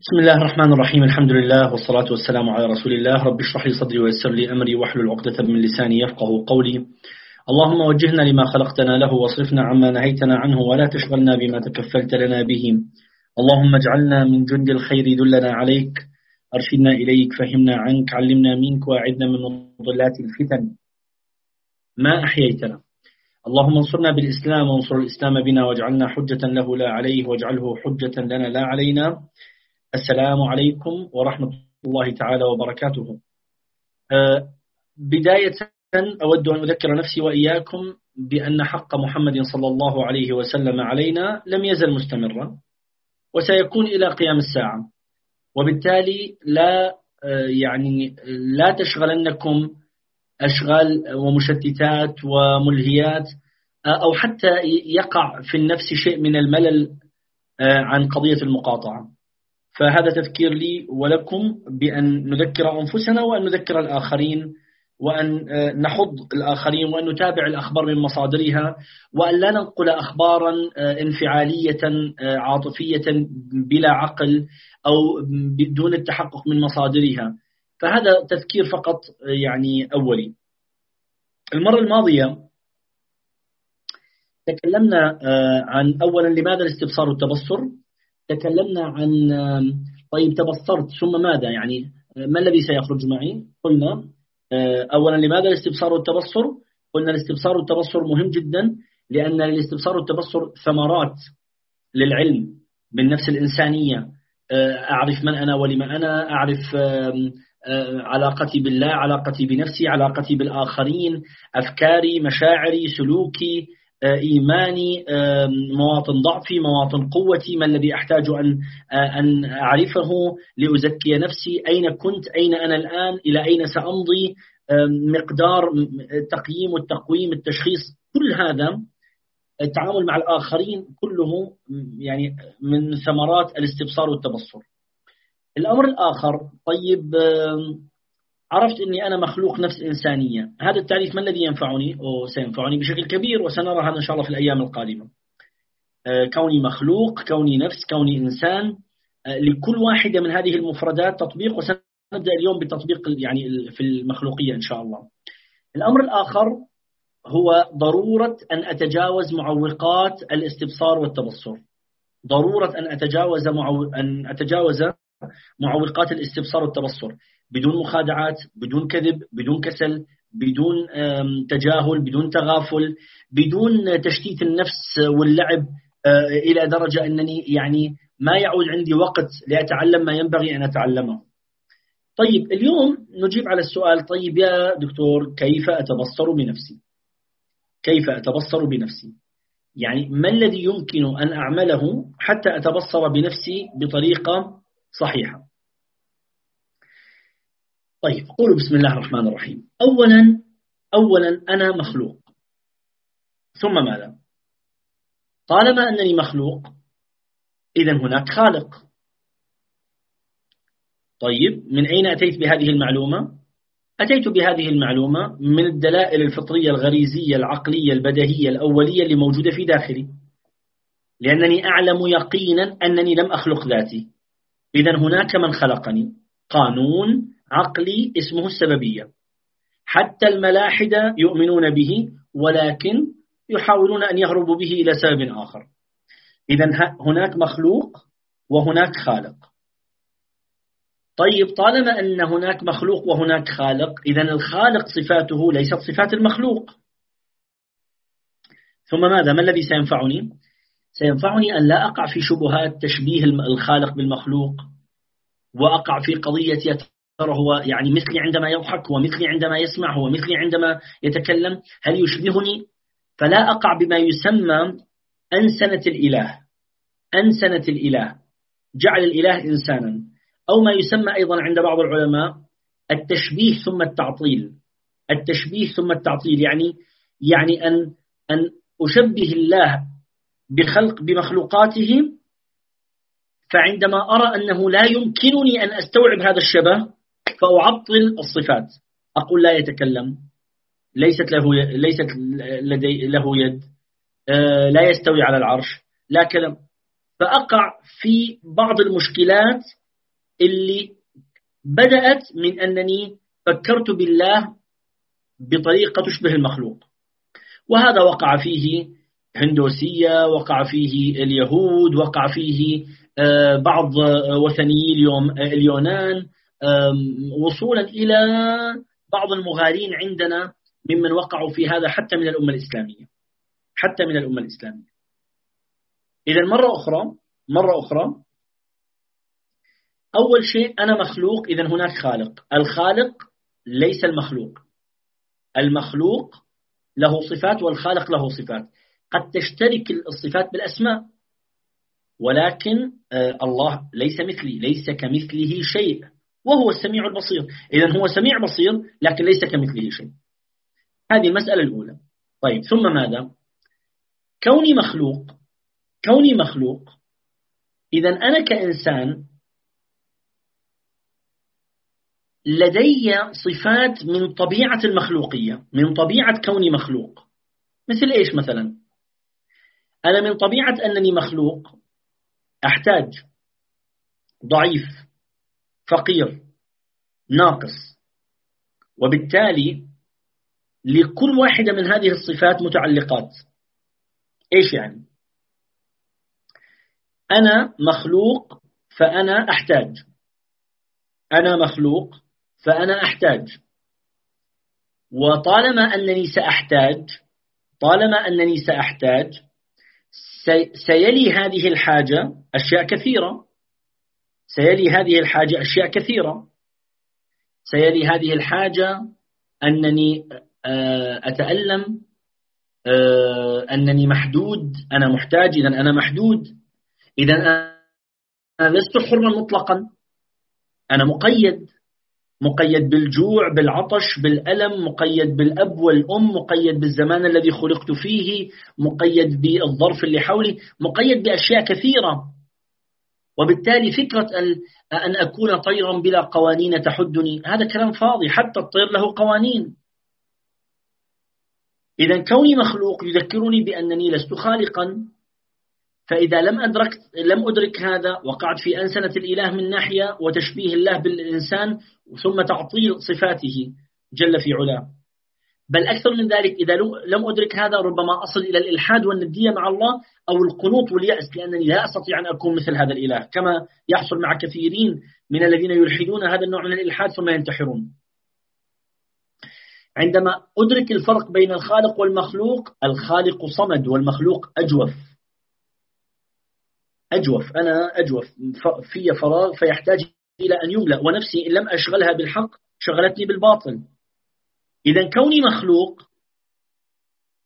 بسم الله الرحمن الرحيم. الحمد لله والصلاة والسلام على رسول الله. رب اشرح لي صدري ويسر لي أمري واحلل عقدة من لساني يفقه قولي. اللهم وجهنا لما خلقتنا له واصرفنا عما نهيتنا عنه ولا تشغلنا بما تكفلت لنا به. اللهم اجعلنا من جند الخير دلنا عليك. أرشدنا إليك فهمنا عنك علمنا منك وأعدنا من مضلات الفتن. ما أحييتنا. اللهم انصرنا بالإسلام وانصر الإسلام بنا واجعلنا حجة له لا عليه واجعله حجة لنا لا علينا. السلام عليكم ورحمة الله تعالى وبركاته. أه، بداية أود أن أذكر نفسي وإياكم بأن حق محمد صلى الله عليه وسلم علينا لم يزل مستمرا وسيكون إلى قيام الساعة. وبالتالي لا أه، يعني لا تشغلنكم أشغال ومشتتات وملهيات أه، أو حتى يقع في النفس شيء من الملل عن قضية المقاطعة. فهذا تذكير لي ولكم بأن نذكر أنفسنا وأن نذكر الآخرين وأن آه، نحض الآخرين وأن نتابع الأخبار من مصادرها وأن لا ننقل أخبارا آه، انفعالية آه، عاطفية بلا عقل أو بدون التحقق من مصادرها. فهذا تذكير فقط يعني أولي. المرة الماضية تكلمنا عن أولا لماذا الاستبصار والتبصر؟ تكلمنا عن طيب تبصرت ثم ماذا؟ يعني ما الذي سيخرج معي؟ قلنا آه، أولا لماذا الاستبصار والتبصر؟ قلنا الاستبصار والتبصر مهم جدا لأن الاستبصار والتبصر ثمرات للعلم بالنفس الإنسانية. آه، أعرف من أنا ولما أنا أعرف آه، علاقتي بالله علاقتي بنفسي علاقتي بالآخرين أفكاري مشاعري سلوكي. إيماني مواطن ضعفي مواطن قوتي ما الذي أحتاج أن أن أعرفه لأزكي نفسي. أين كنت؟ أين أنا الآن؟ إلى أين سأمضي؟ مقدار التقييم والتقويم التشخيص كل هذا التعامل مع الآخرين كله يعني من ثمرات الاستبصار والتبصر. الأمر الآخر طيب عرفت أني أنا مخلوق نفس إنسانية. هذا التعريف ما الذي ينفعني؟ أو سينفعني بشكل كبير وسنرى هذا إن شاء الله في الأيام القادمة. آه، كوني مخلوق كوني نفس كوني إنسان. آه، لكل واحدة من هذه المفردات تطبيق وسنبدأ اليوم بتطبيق يعني في المخلوقية إن شاء الله. الأمر الآخر هو ضرورة أن أتجاوز معوقات الاستبصار والتبصر. ضرورة أن أتجاوز معو... أن أتجاوز معوقات الاستبصار والتبصر. بدون مخادعات بدون كذب بدون كسل بدون تجاهل بدون تغافل بدون تشتيت النفس واللعب آه، إلى درجة أنني يعني ما يعود عندي وقت لأتعلم ما ينبغي أن أتعلمه. طيب اليوم نجيب على السؤال طيب يا دكتور كيف أتبصر بنفسي؟ كيف أتبصر بنفسي؟ يعني ما الذي يمكن أن أعمله حتى أتبصر بنفسي بطريقة صحيحة. طيب قولوا بسم الله الرحمن الرحيم. أولا أولا أنا مخلوق. ثم ماذا؟ طالما أنني مخلوق إذا هناك خالق. طيب من أين أتيت بهذه المعلومة؟ أتيت بهذه المعلومة من الدلائل الفطرية الغريزية العقلية البدهية الأولية اللي موجودة في داخلي. لأنني أعلم يقينا أنني لم أخلق ذاتي. إذا هناك من خلقني. قانون عقلي اسمه السببية. حتى الملاحدة يؤمنون به ولكن يحاولون أن يهربوا به إلى سبب آخر. إذا هناك مخلوق وهناك خالق. طيب طالما أن هناك مخلوق وهناك خالق إذا الخالق صفاته ليست صفات المخلوق. ثم ماذا؟ ما الذي سينفعني؟ سينفعني أن لا أقع في شبهات تشبيه الخالق بالمخلوق وأقع في قضية ترى هو يعني مثلي عندما يضحك هو مثلي عندما يسمع هو مثلي عندما يتكلم هل يشبهني؟ فلا أقع بما يسمى أنسنة الإله. أنسنة الإله. جعل الإله إنسانا. أو ما يسمى أيضا عند بعض العلماء التشبيه ثم التعطيل. التشبيه ثم التعطيل يعني يعني أن أن أشبه الله بخلق بمخلوقاته فعندما أرى أنه لا يمكنني أن أستوعب هذا الشبه فأعطل الصفات. أقول لا يتكلم. ليست له ليست لدي له يد. آه، لا يستوي على العرش. لا كلام. فأقع في بعض المشكلات اللي بدأت من أنني فكرت بالله بطريقة تشبه المخلوق. وهذا وقع فيه هندوسية وقع فيه اليهود وقع فيه آه، بعض وثنيي اليوم اليونان. وصولا إلى بعض المغالين عندنا ممن وقعوا في هذا حتى من الأمة الإسلامية. حتى من الأمة الإسلامية. إذا مرة أخرى مرة أخرى أول شيء أنا مخلوق إذا هناك خالق. الخالق ليس المخلوق. المخلوق له صفات والخالق له صفات. قد تشترك الصفات بالأسماء. ولكن آه، الله ليس مثلي ليس كمثله شيء. وهو السميع البصير. إذا هو سميع بصير لكن ليس كمثله شيء. هذه المسألة الأولى. طيب ثم ماذا؟ كوني مخلوق كوني مخلوق إذا أنا كإنسان لدي صفات من طبيعة المخلوقية من طبيعة كوني مخلوق. مثل إيش مثلا؟ أنا من طبيعة أنني مخلوق أحتاج ضعيف فقير ناقص وبالتالي لكل واحدة من هذه الصفات متعلقات. إيش يعني؟ أنا مخلوق فأنا أحتاج. أنا مخلوق فأنا أحتاج. وطالما أنني سأحتاج طالما أنني سأحتاج سيلي هذه الحاجة أشياء كثيرة. سيلي هذه الحاجة أشياء كثيرة. سيلي هذه الحاجة أنني آه، أتألم آه، أنني محدود. أنا محتاج إذا أنا محدود. إذا أنا لست حرا مطلقا. أنا مقيد. مقيد بالجوع بالعطش بالألم مقيد بالأب والأم مقيد بالزمان الذي خلقت فيه مقيد بالظرف اللي حولي مقيد بأشياء كثيرة. وبالتالي فكرة أن أكون طيرا بلا قوانين تحدني هذا كلام فاضي حتى الطير له قوانين. إذا كوني مخلوق يذكرني بأنني لست خالقا فإذا لم أدرك لم أدرك هذا وقعت في أنسنة الإله من ناحية وتشبيه الله بالإنسان ثم تعطيل صفاته جل في علاه. بل أكثر من ذلك إذا لم أدرك هذا ربما أصل إلى الإلحاد والندية مع الله أو القنوط واليأس لأنني لا أستطيع أن أكون مثل هذا الإله كما يحصل مع كثيرين من الذين يلحدون هذا النوع من الإلحاد ثم ينتحرون. عندما أدرك الفرق بين الخالق والمخلوق الخالق صمد والمخلوق أجوف. أجوف أنا أجوف في فراغ فيحتاج إلى أن يملأ ونفسي إن لم أشغلها بالحق شغلتني بالباطل. إذا كوني مخلوق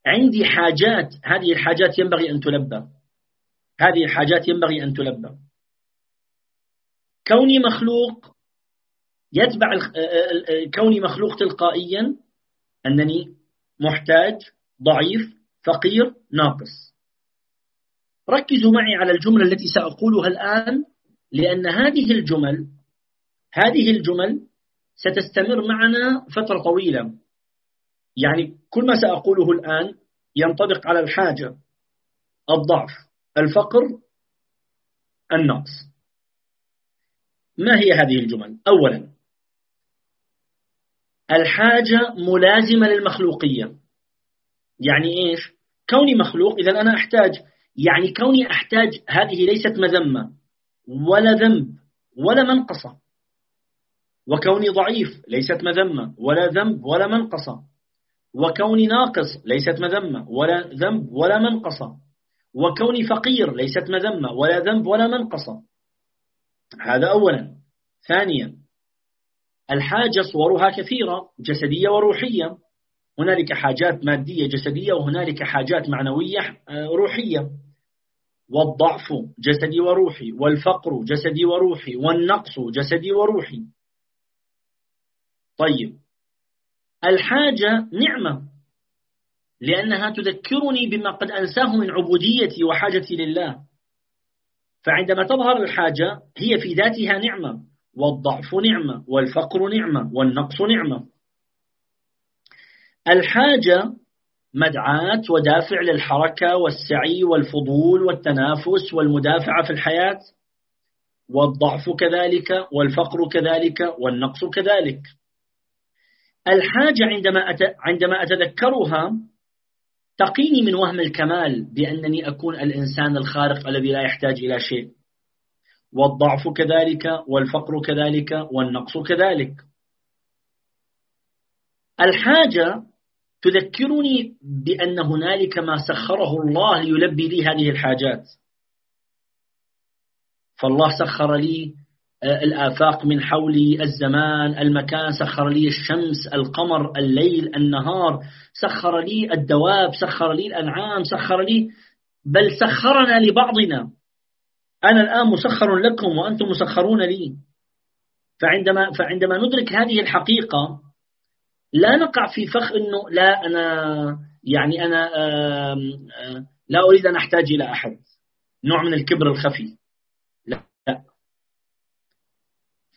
عندي حاجات هذه الحاجات ينبغي أن تلبى. هذه الحاجات ينبغي أن تلبى. كوني مخلوق يتبع كوني مخلوق تلقائيا أنني محتاج ضعيف فقير ناقص. ركزوا معي على الجملة التي سأقولها الآن لأن هذه الجمل هذه الجمل ستستمر معنا فترة طويلة. يعني كل ما سأقوله الآن ينطبق على الحاجة الضعف الفقر النقص. ما هي هذه الجمل؟ أولا الحاجة ملازمة للمخلوقية. يعني إيش؟ كوني مخلوق إذا أنا أحتاج يعني كوني أحتاج هذه ليست مذمة ولا ذنب ولا منقصة. وكوني ضعيف ليست مذمة ولا ذنب ولا منقصة. وكوني ناقص ليست مذمة ولا ذنب ولا منقصة. وكوني فقير ليست مذمة ولا ذنب ولا منقصة. هذا أولا. ثانيا الحاجة صورها كثيرة جسدية وروحية. هنالك حاجات مادية جسدية وهنالك حاجات معنوية آه، روحية. والضعف جسدي وروحي والفقر جسدي وروحي والنقص جسدي وروحي. طيب. الحاجة نعمة لأنها تذكرني بما قد أنساه من عبوديتي وحاجتي لله. فعندما تظهر الحاجة هي في ذاتها نعمة. والضعف نعمة والفقر نعمة والنقص نعمة. الحاجة مدعاة ودافع للحركة والسعي والفضول والتنافس والمدافعة في الحياة والضعف كذلك والفقر كذلك والنقص كذلك. الحاجة عندما عندما أتذكرها تقيني من وهم الكمال بأنني أكون الإنسان الخارق الذي لا يحتاج إلى شيء. والضعف كذلك والفقر كذلك والنقص كذلك. الحاجة تذكرني بأن هنالك ما سخره الله ليلبي لي هذه الحاجات. فالله سخر لي آه، الآفاق من حولي الزمان المكان سخر لي الشمس القمر الليل النهار سخر لي الدواب سخر لي الأنعام سخر لي بل سخرنا لبعضنا. أنا الآن مسخر لكم وأنتم مسخرون لي. فعندما فعندما ندرك هذه الحقيقة لا نقع في فخ إنه لا أنا يعني أنا لا أريد أن أحتاج إلى أحد. نوع من الكبر الخفي. لا.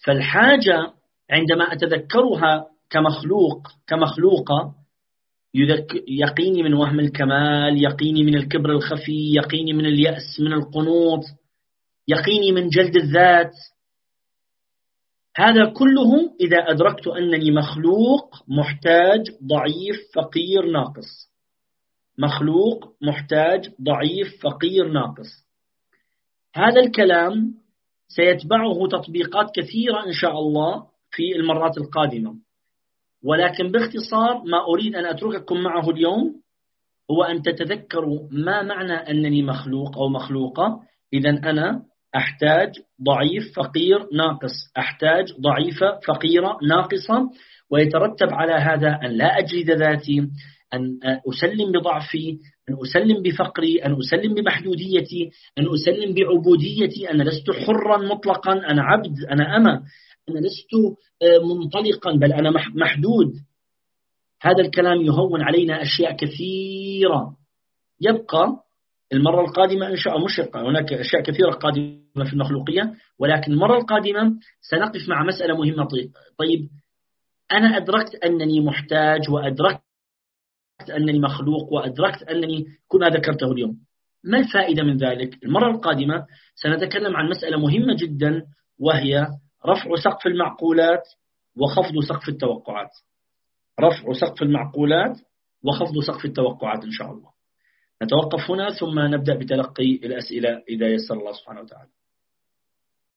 فالحاجة عندما أتذكرها كمخلوق كمخلوقة يقيني من وهم الكمال يقيني من الكبر الخفي يقيني من اليأس من القنوط يقيني من جلد الذات. هذا كله إذا أدركت أنني مخلوق محتاج ضعيف فقير ناقص. مخلوق محتاج ضعيف فقير ناقص. هذا الكلام سيتبعه تطبيقات كثيرة إن شاء الله في المرات القادمة. ولكن باختصار ما أريد أن أترككم معه اليوم هو أن تتذكروا ما معنى أنني مخلوق أو مخلوقة. إذا أنا أحتاج ضعيف فقير ناقص. أحتاج ضعيفة فقيرة ناقصة ويترتب على هذا أن لا أجلد ذاتي أن أسلم بضعفي أن أسلم بفقري أن أسلم بمحدوديتي أن أسلم بعبوديتي. أنا لست حرا مطلقا أنا عبد أنا أما أنا لست آه، منطلقا بل أنا محدود. هذا الكلام يهون علينا أشياء كثيرة. يبقى المرة القادمة إن شاء الله مش هناك أشياء كثيرة قادمة في المخلوقية ولكن المرة القادمة سنقف مع مسألة مهمة. طيب, طيب أنا أدركت أنني محتاج وأدركت أنني مخلوق وأدركت أنني كل ما ذكرته اليوم. ما الفائدة من ذلك؟ المرة القادمة سنتكلم عن مسألة مهمة جدا وهي رفع سقف المعقولات وخفض سقف التوقعات. رفع سقف المعقولات وخفض سقف التوقعات إن شاء الله. نتوقف هنا ثم نبدأ بتلقي الأسئلة إذا يسر الله سبحانه وتعالى.